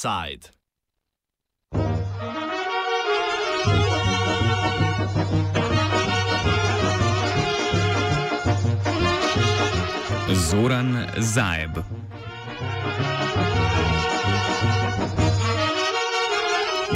Offside. Zoran Zajeb.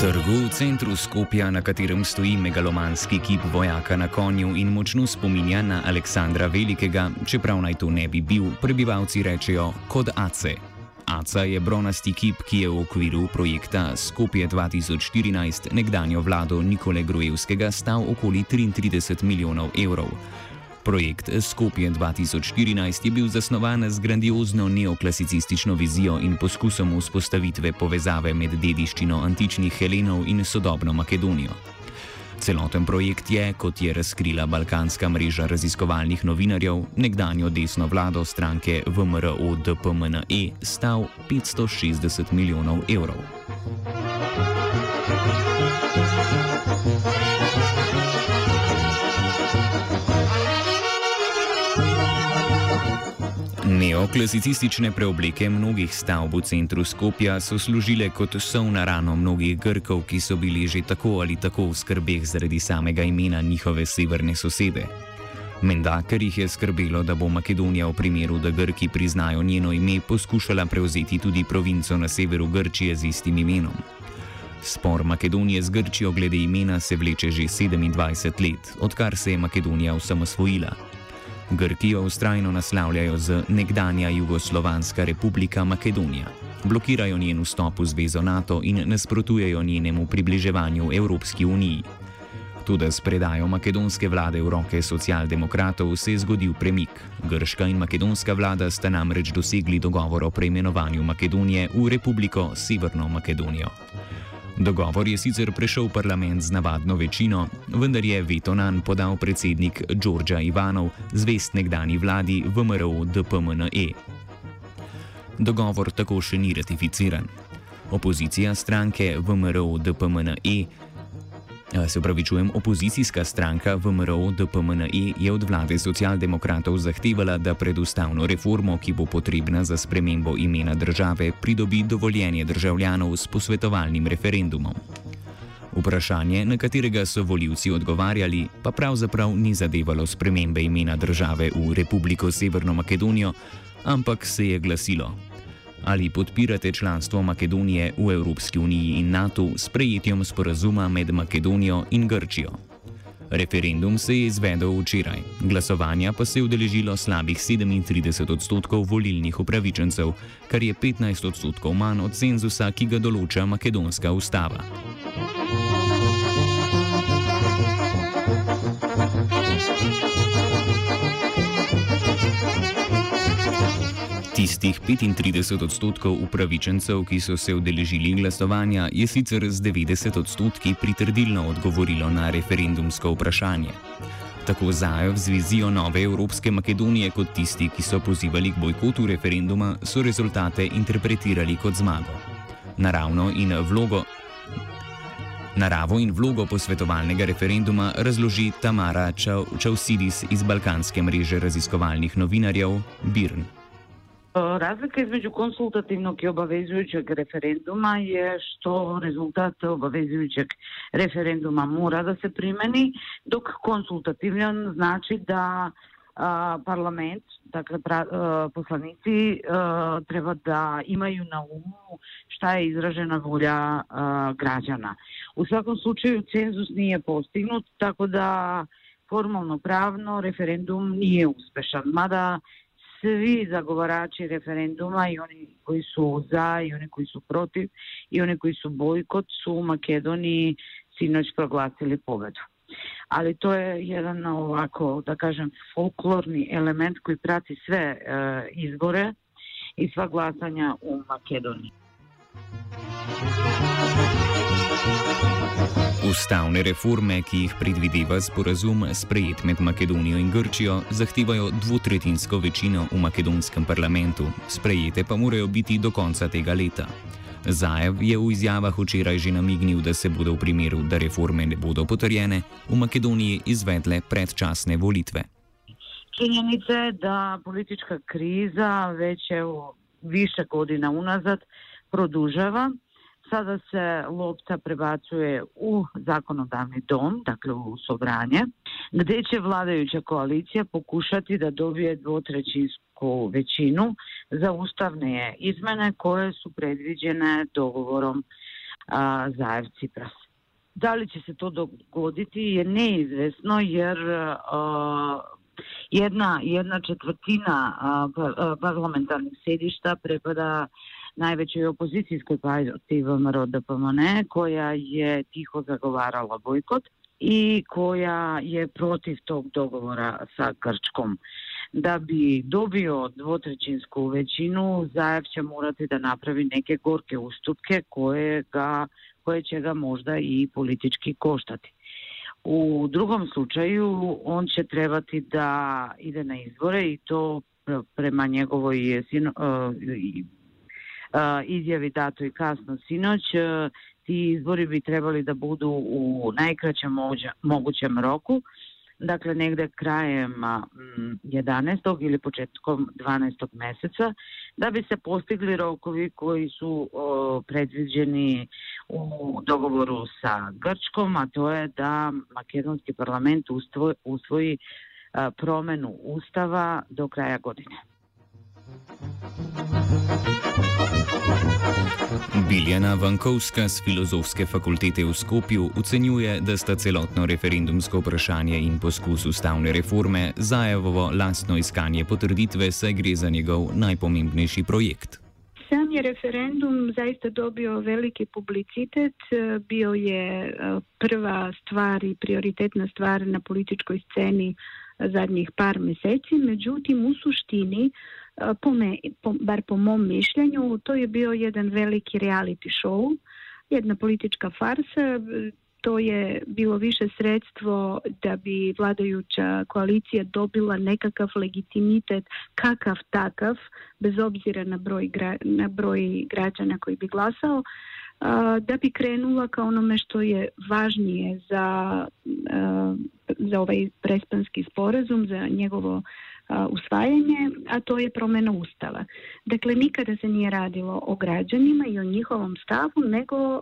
Trgu v centru Skopja, na katerem stoji megalomanski kip vojaka na konju in močno spominja na Aleksandra Velikega, čeprav naj to ne bi bil, prebivalci rečejo kot Ace. Aca je bronasti kip, ki je v okviru projekta Skopje 2014 nekdanjo vlado Nikole Grujevskega stal okoli 33 milijonov evrov. Projekt Skopje 2014 je bil zasnovan z grandiozno neoklasicistično vizijo in poskusom vzpostavitve povezave med dediščino antičnih Helenov in sodobno Makedonijo. Celoten projekt je, kot je razkrila Balkanska mreža raziskovalnih novinarjev, nekdanjo desno vlado stranke VMRO DPMNE stal 560 milijonov evrov. Neoklasicistične preobleke mnogih stavb v centru Skopja so služile kot sov na rano mnogih Grkov, ki so bili že tako ali tako v skrbeh zaradi samega imena njihove severne sosede. Menda, ker jih je skrbelo, da bo Makedonija v primeru, da Grki priznajo njeno ime, poskušala prevzeti tudi provinco na severu Grčije z istim imenom. Spor Makedonije z Grčijo glede imena se vleče že 27 let, odkar se je Makedonija osamosvojila. Grkijo ustrajno naslavljajo z nekdanja Jugoslovanska republika Makedonija. Blokirajo njen vstop v zvezo NATO in nasprotujejo njenemu približevanju Evropski uniji. Tudi s predajo makedonske vlade v roke socialdemokratov se je zgodil premik. Grška in makedonska vlada sta namreč dosegli dogovor o preimenovanju Makedonije v Republiko Severno Makedonijo. Dogovor je sicer prešel parlament z navadno večino, vendar je veto nan podal predsednik Đorđa Ivanov, zvest nekdani vladi VMRO DPMNE. Dogovor tako še ni ratificiran. Opozicija stranke VMRO DPMNE Se upravičujem, opozicijska stranka VMRO DPMNE je od vlade socialdemokratov zahtevala, da pred ustavno reformo, ki bo potrebna za spremembo imena države, pridobi dovoljenje državljanov s posvetovalnim referendumom. Vprašanje, na katerega so voljivci odgovarjali, pa pravzaprav ni zadevalo spremembe imena države v Republiko Severno Makedonijo, ampak se je glasilo: ali podpirate članstvo Makedonije v Evropski uniji in NATO s prejetjem sporazuma med Makedonijo in Grčijo. Referendum se je izvedel včeraj, glasovanja pa se je udeležilo slabih 37 odstotkov volilnih upravičencev, kar je 15 odstotkov manj od cenzusa, ki ga določa makedonska ustava. Tistih 35 odstotkov upravičencev, ki so se udeležili glasovanja, je sicer z 90 odstotki pritrdilno odgovorilo na referendumsko vprašanje. Tako Zajev z vizijo nove Evropske Makedonije kot tisti, ki so pozivali k bojkotu referenduma, so rezultate interpretirali kot zmago. Naravno in vlogo. Naravo in vlogo posvetovalnega referenduma razloži Tamara Čausidis iz Balkanske mreže raziskovalnih novinarjev Birn. Разлика измеѓу консултативног и обавезујучег референдума е што резултат обавезујучег референдума мора да се примени, док консултативниот значи да а, парламент, така а, посланици а, треба да имају на уму шта е изражена волја а, граѓана. У сваком случај цензус не е постигнат, така да формално правно референдум не е успешен, мада svi zagovarači referenduma i oni koji su za i oni koji su protiv i oni koji su bojkot su u Makedoniji sinoć proglasili pobedu. Ali to je jedan ovako, da kažem, folklorni element koji prati sve e, izbore i sva glasanja u Makedoniji. Ustavne reforme, ki jih predvideva sporazum sprejet med Makedonijo in Grčijo, zahtevajo dvotretinsko večino v makedonskem parlamentu, sprejete pa morajo biti do konca tega leta. Zajev je v izjavah včeraj že namignil, da se bodo v primeru, da reforme ne bodo potrjene, v Makedoniji izvedle predčasne volitve. Činjenica je, da politička kriza već evo više godina unazad produžava sada se lopta prebacuje u zakonodavni dom, dakle u sobranje, gdje će vladajuća koalicija pokušati da dobije dvotrećinsku većinu za ustavne izmene koje su predviđene dogovorom a, Zajev Cipras. Da li će se to dogoditi je neizvesno jer jedna, jedna četvrtina pa, parlamentarnih sedišta prepada najvećoj opozicijskoj partiji Roda Pamane koja je tiho zagovarala bojkot i koja je protiv tog dogovora sa Grčkom. Da bi dobio dvotrećinsku većinu, Zajev će morati da napravi neke gorke ustupke koje, ga, koje će ga možda i politički koštati. U drugom slučaju on će trebati da ide na izbore i to prema njegovoj sino, izjavi dato i kasno sinoć. Ti izbori bi trebali da budu u najkraćem mogućem roku, dakle negde krajem 11. ili početkom 12. meseca, da bi se postigli rokovi koji su predviđeni u dogovoru sa Grčkom, a to je da makedonski parlament usvoji promenu ustava do kraja godine. Biljana Vankovska z filozofske fakultete v Skopju ocenjuje, da sta celotno referendumsko vprašanje in poskus ustavne reforme Zajevovo lastno iskanje potrditve, saj gre za njegov najpomembnejši projekt. Sam je referendum zaista dobio veliki publicitet, bio je prva stvar i prioritetna stvar na političkoj sceni zadnjih par meseci, međutim u suštini po me, po, bar po mom mišljenju, to je bio jedan veliki reality show, jedna politička farsa, to je bilo više sredstvo da bi vladajuća koalicija dobila nekakav legitimitet kakav takav, bez obzira na broj, na broj građana koji bi glasao, da bi krenula ka onome što je važnije za, za ovaj prespanski sporazum, za njegovo usvajanje, a to je promjena ustava. Dakle, nikada se nije radilo o građanima i o njihovom stavu, nego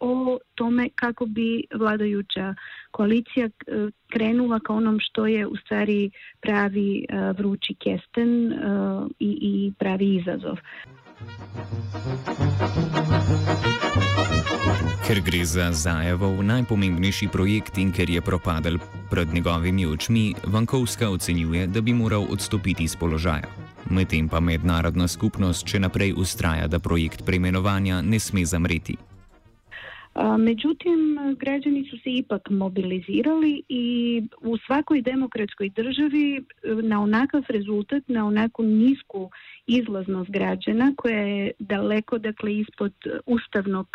o tome kako bi vladajuća koalicija krenula ka onom što je u stvari pravi vrući kesten i, i pravi izazov. Ker gre za Zajevov najpomembnejši projekt in ker je propadel pred njegovimi očmi, Vankovska ocenjuje, da bi moral odstopiti z položaja. Medtem pa mednarodna skupnost še naprej ustraja, da projekt preimenovanja ne sme zamreti. Međutim, građani su se ipak mobilizirali i u svakoj demokratskoj državi na onakav rezultat, na onako nisku izlaznost građana koja je daleko dakle ispod ustavnog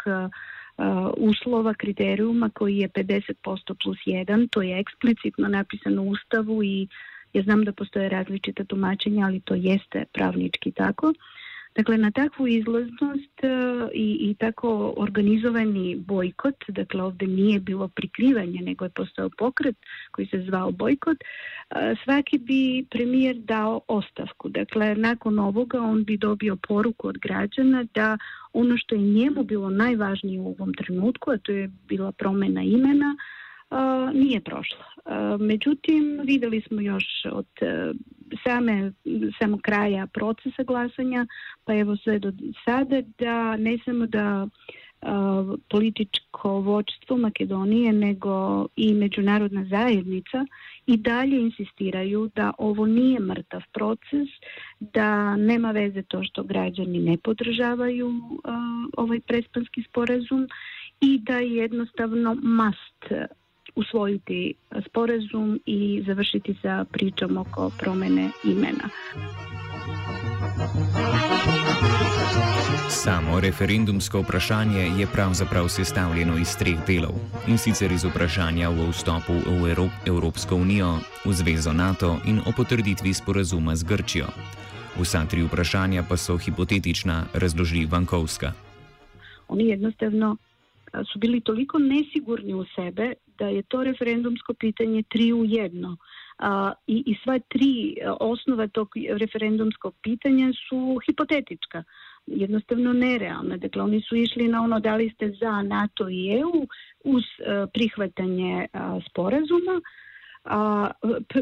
uslova, kriterijuma koji je 50% plus 1, to je eksplicitno napisano u ustavu i ja znam da postoje različita tumačenja, ali to jeste pravnički tako. Dakle, na takvu izlaznost e, i, i tako organizovani bojkot, dakle ovdje nije bilo prikrivanje, nego je postao pokret koji se zvao bojkot, e, svaki bi premijer dao ostavku. Dakle, nakon ovoga on bi dobio poruku od građana da ono što je njemu bilo najvažnije u ovom trenutku, a to je bila promjena imena, nije prošla. Međutim, vidjeli smo još od e, same, samog kraja procesa glasanja, pa evo sve do sada, da ne samo da političko vođstvo Makedonije, nego i međunarodna zajednica i dalje insistiraju da ovo nije mrtav proces, da nema veze to što građani ne podržavaju ovaj prespanski sporazum i da jednostavno must usvojiti sporazum i završiti sa pričom oko promjene imena. Samo referendumsko vprašanje je pravzaprav sestavljeno iz treh delov in sicer iz vprašanja o vstopu v Evrop Evropsko unijo, v zvezo NATO in o potrditvi sporazuma z Grčijo. Vsa tri vprašanja pa so hipotetična, razloži Vankovska. Oni jednostavno su bili toliko nesigurni u sebe da je to referendumsko pitanje tri u jedno. i, I sva tri osnova tog referendumskog pitanja su hipotetička. jednostavno nerealna. Dakle, oni su išli na ono da li ste za NATO i EU uz uh, prihvatanje uh, sporazuma. A,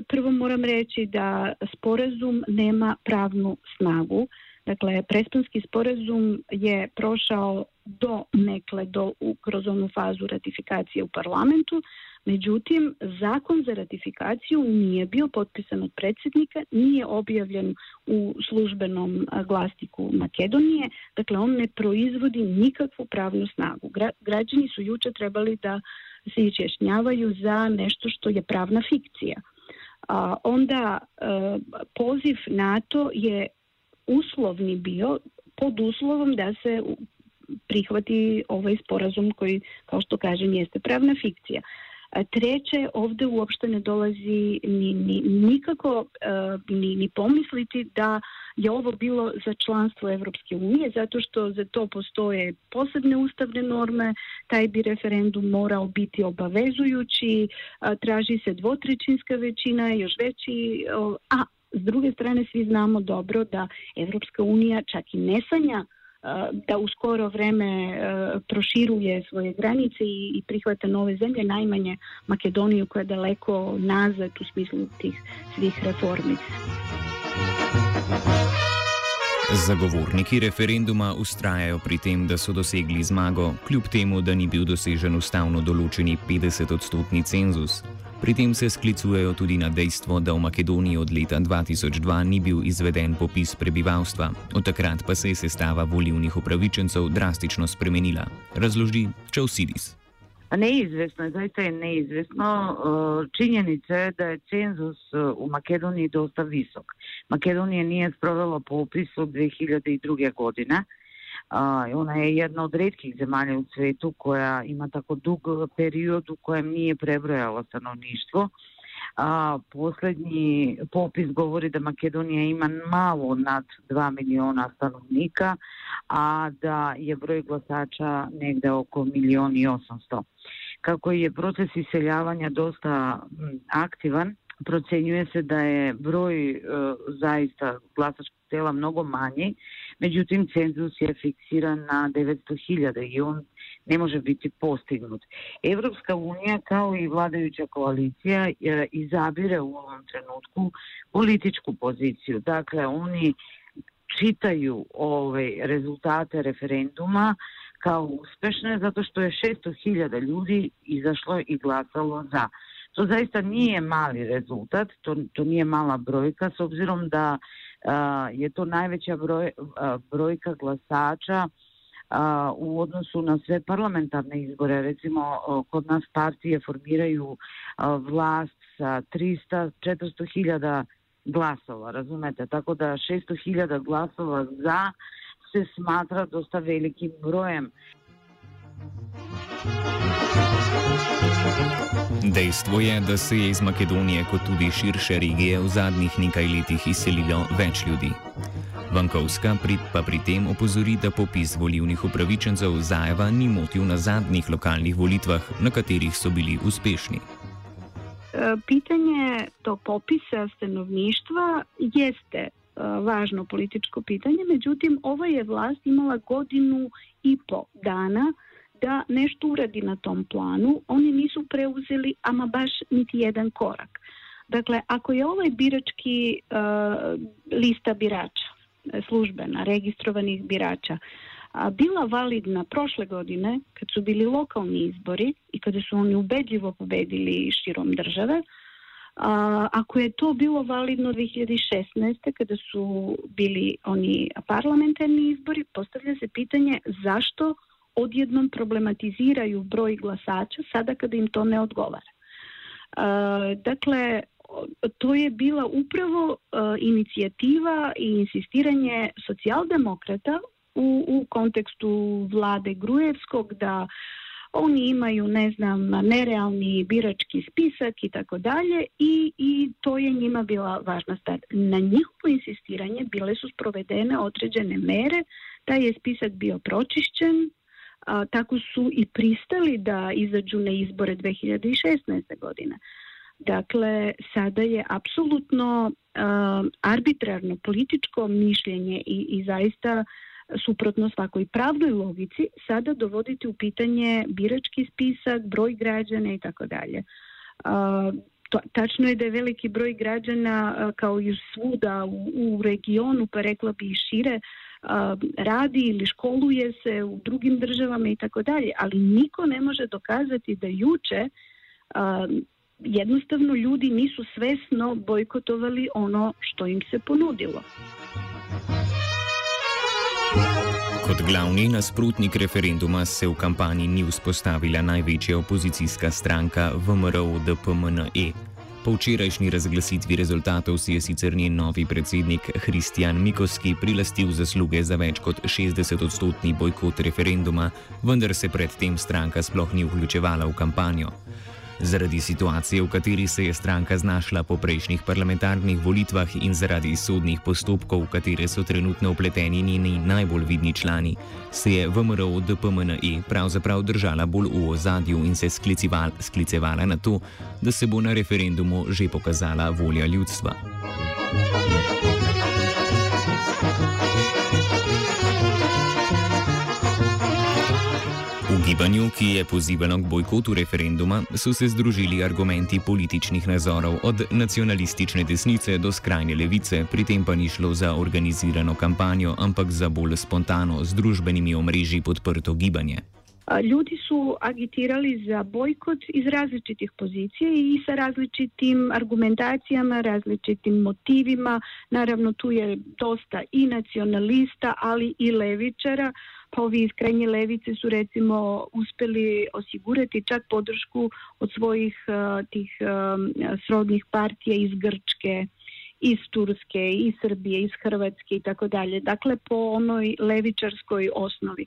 prvo moram reći da sporazum nema pravnu snagu. Dakle, Prespanski sporazum je prošao do nekle, do, kroz onu fazu ratifikacije u parlamentu, Međutim, zakon za ratifikaciju nije bio potpisan od predsjednika, nije objavljen u službenom glastiku Makedonije, dakle on ne proizvodi nikakvu pravnu snagu. građani su juče trebali da se izjašnjavaju za nešto što je pravna fikcija. A, onda e, poziv NATO je uslovni bio pod uslovom da se prihvati ovaj sporazum koji, kao što kažem, jeste pravna fikcija. Treće, ovdje uopšte ne dolazi ni, ni nikako e, ni, ni pomisliti da je ovo bilo za članstvo Evropske unije, zato što za to postoje posebne ustavne norme, taj bi referendum morao biti obavezujući, traži se dvotrećinska većina, još veći, a s druge strane svi znamo dobro da Evropska unija čak i ne sanja da u skoro vreme proširuje svoje granice i prihvata nove zemlje, najmanje Makedoniju koja je daleko nazad u smislu tih svih reformi. Zagovorniki referenduma ustrajajo pri tem, da so dosegli zmago, kljub temu, da ni bil dosežen ustavno določeni 50-odstotni cenzus. Pri tem se sklicujejo tudi na dejstvo, da v Makedoniji od leta 2002 ni bil izveden popis prebivalstva, od takrat pa se je sestava volivnih upravičencev drastično spremenila. Razloži Čausidis. Neizvesno je, zaista je neizvesno činjenica je da je cenzus u Makedoniji dosta visok. Makedonija nije sprovela popis od 2002. godine, А, она е една од редких земји од свету која има тако дуг период у ми е пребројала становништво. А, последни попис говори да Македонија има мало над 2 милиона становника, а да е број гласача негде околу милион и 800. Како е процес иселјавања доста активен, procenjuje se da je broj e, zaista glasačkog tela mnogo manji, međutim cenzus je fiksiran na 900.000 i on ne može biti postignut. Evropska unija kao i vladajuća koalicija e, izabire u ovom trenutku političku poziciju. Dakle, oni čitaju ove rezultate referenduma kao uspešne zato što je 600.000 ljudi izašlo i glasalo za. To zaista nije mali rezultat, to, to nije mala brojka s obzirom da je to najveća broj, brojka glasača u odnosu na sve parlamentarne izbore. Recimo, kod nas partije formiraju vlast sa 300-400 hiljada glasova, razumete? Tako da 600 hiljada glasova za se smatra dosta velikim brojem. Dejstvo je, da se je iz Makedonije kot tudi širše regije v zadnjih nekaj letih izselilo več ljudi. Vankovska pa pri tem opozori, da popis volivnih upravičencev Zajeva ni motil na zadnjih lokalnih volitvah, na katerih so bili uspešni. E, pitanje to popisa stanovništva jeste e, važno političko pitanje, međutim ova je vlast imala godinu i po dana da nešto uradi na tom planu, oni nisu preuzeli ama baš niti jedan korak. Dakle, ako je ovaj birački uh, lista birača, službena, registrovanih birača, a bila validna prošle godine, kad su bili lokalni izbori i kada su oni ubedljivo pobedili širom države, a, ako je to bilo validno 2016. kada su bili oni parlamentarni izbori, postavlja se pitanje zašto odjednom problematiziraju broj glasača sada kada im to ne odgovara. E, dakle, to je bila upravo e, inicijativa i insistiranje socijaldemokrata u, u kontekstu vlade Grujevskog da oni imaju, ne znam, nerealni birački spisak i tako dalje i, i to je njima bila važna stvar. Na njihovo insistiranje bile su sprovedene određene mere, taj je spisak bio pročišćen, a, tako su i pristali da izađu na izbore 2016. godine. Dakle, sada je apsolutno arbitrarno političko mišljenje i, i zaista suprotno svakoj pravnoj logici, sada dovoditi u pitanje birački spisak, broj građana i tako dalje. Tačno je da je veliki broj građana kao i svuda u, u regionu, pa rekla bi i šire, radi ili školuje se u drugim državama i tako dalje, ali niko ne može dokazati da juče jednostavno ljudi nisu svesno bojkotovali ono što im se ponudilo. Kot glavni nasprotnik referenduma se v kampanji ni vzpostavila največja opozicijska stranka VMRO-DPMNE. Po včerajšnji razglasitvi rezultatov si je sicer njen novi predsednik Kristjan Mikoski prilastil zasluge za več kot 60-odstotni bojkot referenduma, vendar se predtem stranka sploh ni vključevala v kampanjo. Zaradi situacije, v kateri se je stranka znašla po prejšnjih parlamentarnih volitvah in zaradi sodnih postopkov, v katere so trenutno upleteni njeni najbolj vidni člani, se je VMRO DPMNE pravzaprav držala bolj v ozadju in se sklicevala na to, da se bo na referendumu že pokazala volja ljudstva. Thank you. Gibanju, ki je pozivalo k bojkotu referenduma, so se združili argumenti političnih nazorov od nacionalistične desnice do skrajne levice, pri tem pa ni šlo za organizirano kampanjo, ampak za bolj spontano, z družbenimi omrežji podprto gibanje. Ljudi su agitirali za bojkot iz različitih pozicija i sa različitim argumentacijama, različitim motivima. Naravno tu je dosta i nacionalista, ali i levičara. Ovi iz krajnje levice su recimo uspjeli osigurati čak podršku od svojih uh, tih um, srodnih partija iz Grčke, iz Turske, iz Srbije, iz Hrvatske i tako dalje. Dakle, po onoj levičarskoj osnovi.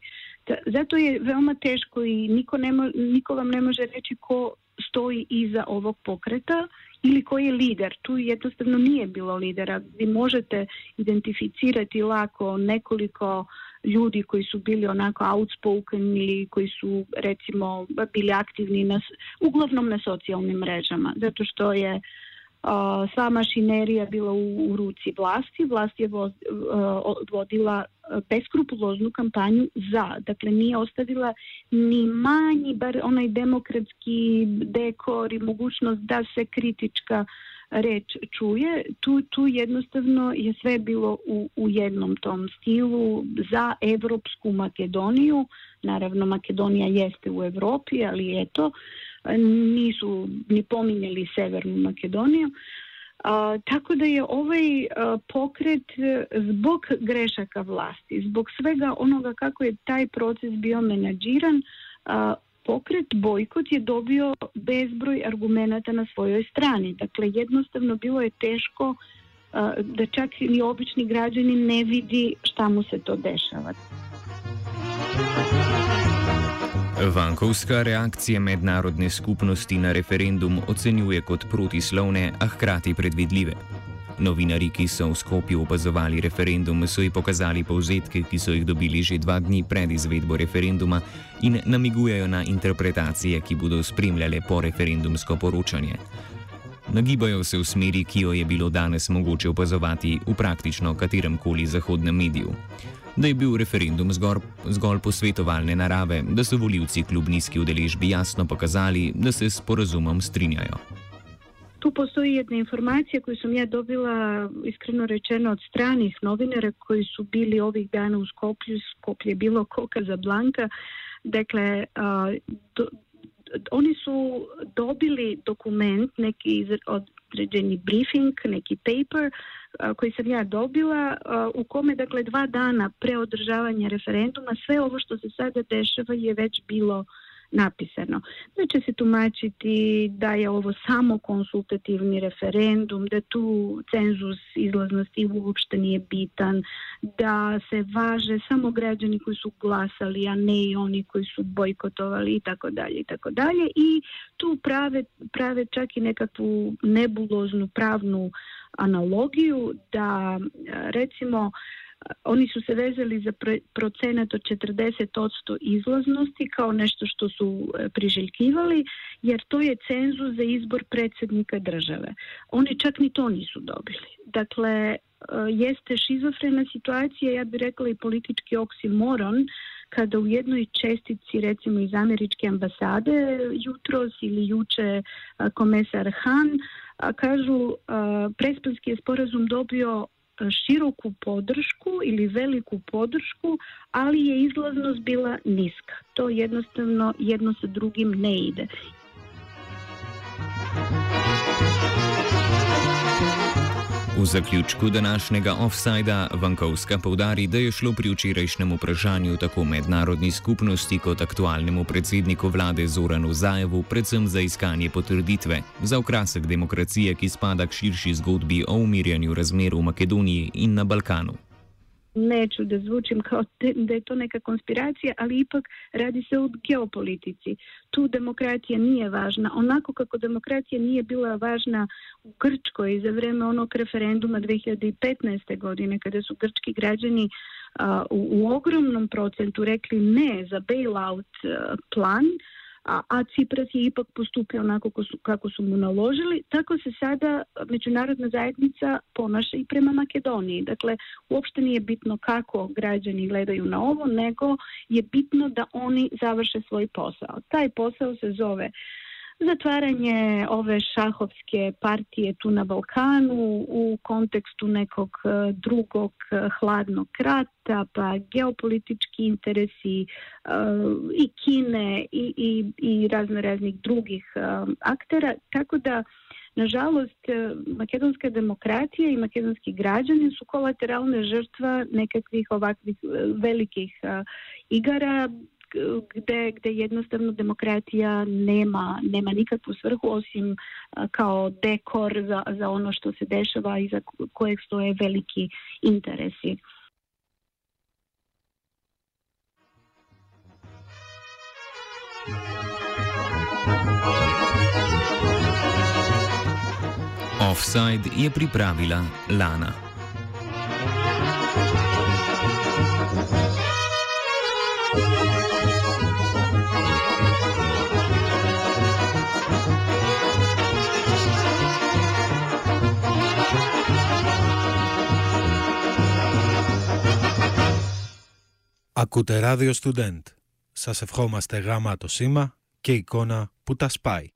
Zato je veoma teško i niko, niko vam ne može reći ko stoji iza ovog pokreta ili koji je lider. Tu jednostavno nije bilo lidera. Vi možete identificirati lako nekoliko ljudi koji su bili onako outspoken ili koji su recimo bili aktivni na, uglavnom na socijalnim mrežama zato što je sva mašinerija bila u, ruci vlasti. Vlast je vodila beskrupuloznu kampanju za. Dakle, nije ostavila ni manji, bar onaj demokratski dekor i mogućnost da se kritička reč čuje, tu, tu jednostavno je sve bilo u, u jednom tom stilu za Evropsku Makedoniju. Naravno, Makedonija jeste u Europi, ali eto, nisu ni pominjali Severnu Makedoniju. A, tako da je ovaj pokret zbog grešaka vlasti, zbog svega onoga kako je taj proces bio menadžiran, pokret bojkot je dobio bezbroj argumenata na svojoj strani. Dakle, jednostavno bilo je teško da čak ni obični građanin ne vidi šta mu se to dešava. Vankovska reakcija mednarodne skupnosti na referendum ocenjuje kot protislovne, a hkrati predvidljive. Novinari, ki so v Skopju opazovali referendum, so ji pokazali povzetke, ki so jih dobili že dva dni pred izvedbo referenduma in namigujejo na interpretacije, ki bodo spremljale po referendumsko poročanje. Nagibajo se v smeri, ki jo je bilo danes mogoče opazovati v praktično katerem koli zahodnem mediju. Da je bil referendum zgor, zgolj posvetovalne narave, da so voljivci kljub nizki udeležbi jasno pokazali, da se s porazumom strinjajo. tu postoji jedna informacija koju sam ja dobila iskreno rečeno od stranih novinara koji su bili ovih dana u Skoplju, Skoplje je bilo koka za Blanka. Dakle, oni su dobili dokument, neki određeni briefing, neki paper koji sam ja dobila u kome dakle dva dana pre održavanja referenduma sve ovo što se sada dešava je već bilo napisano. Da će se tumačiti da je ovo samo konsultativni referendum, da tu cenzus izlaznosti uopšte nije bitan, da se važe samo građani koji su glasali, a ne i oni koji su bojkotovali i tako dalje i tako dalje. I tu prave, prave čak i nekakvu nebuloznu pravnu analogiju da recimo oni su se vezali za procenat od 40% izlaznosti kao nešto što su e, priželjkivali, jer to je cenzus za izbor predsjednika države. Oni čak ni to nisu dobili. Dakle, jeste šizofrena situacija, ja bih rekla i politički oksimoron, kada u jednoj čestici recimo iz američke ambasade jutros ili juče komesar Han kažu prespanski je sporazum dobio široku podršku ili veliku podršku, ali je izlaznost bila niska. To jednostavno jedno sa drugim ne ide. V zaključku današnjega offsajda Vankovska povdari, da je šlo pri včerajšnjem vprašanju tako mednarodni skupnosti kot aktualnemu predsedniku vlade Zoranu Zajevu predvsem za iskanje potrditve za okrasek demokracije, ki spada k širši zgodbi o umirjanju razmer v Makedoniji in na Balkanu. Neću da zvučim kao da je to neka konspiracija, ali ipak radi se o geopolitici. Tu demokratija nije važna. Onako kako demokratija nije bila važna u Grčkoj za vrijeme onog referenduma 2015. godine kada su grčki građani u, u ogromnom procentu rekli ne za bailout plan, a, a Cipras je ipak postupio onako kako su, kako su mu naložili, tako se sada međunarodna zajednica ponaša i prema Makedoniji. Dakle, uopšte nije bitno kako građani gledaju na ovo, nego je bitno da oni završe svoj posao. Taj posao se zove zatvaranje ove šahovske partije tu na Balkanu u kontekstu nekog e, drugog e, hladnog rata, pa geopolitički interesi e, i Kine i, i, i razno raznih drugih aktera, tako da Nažalost, makedonska demokratija i makedonski građani su kolateralne žrtva nekakvih ovakvih velikih igara gde, gde jednostavno demokratija nema, nema nikakvu svrhu osim kao dekor za, za ono što se dešava i za kojeg stoje veliki interesi. Offside je pripravila Lana. Ακούτε ράδιο Student. Σας ευχόμαστε γάμα το σήμα και εικόνα που τα σπάει.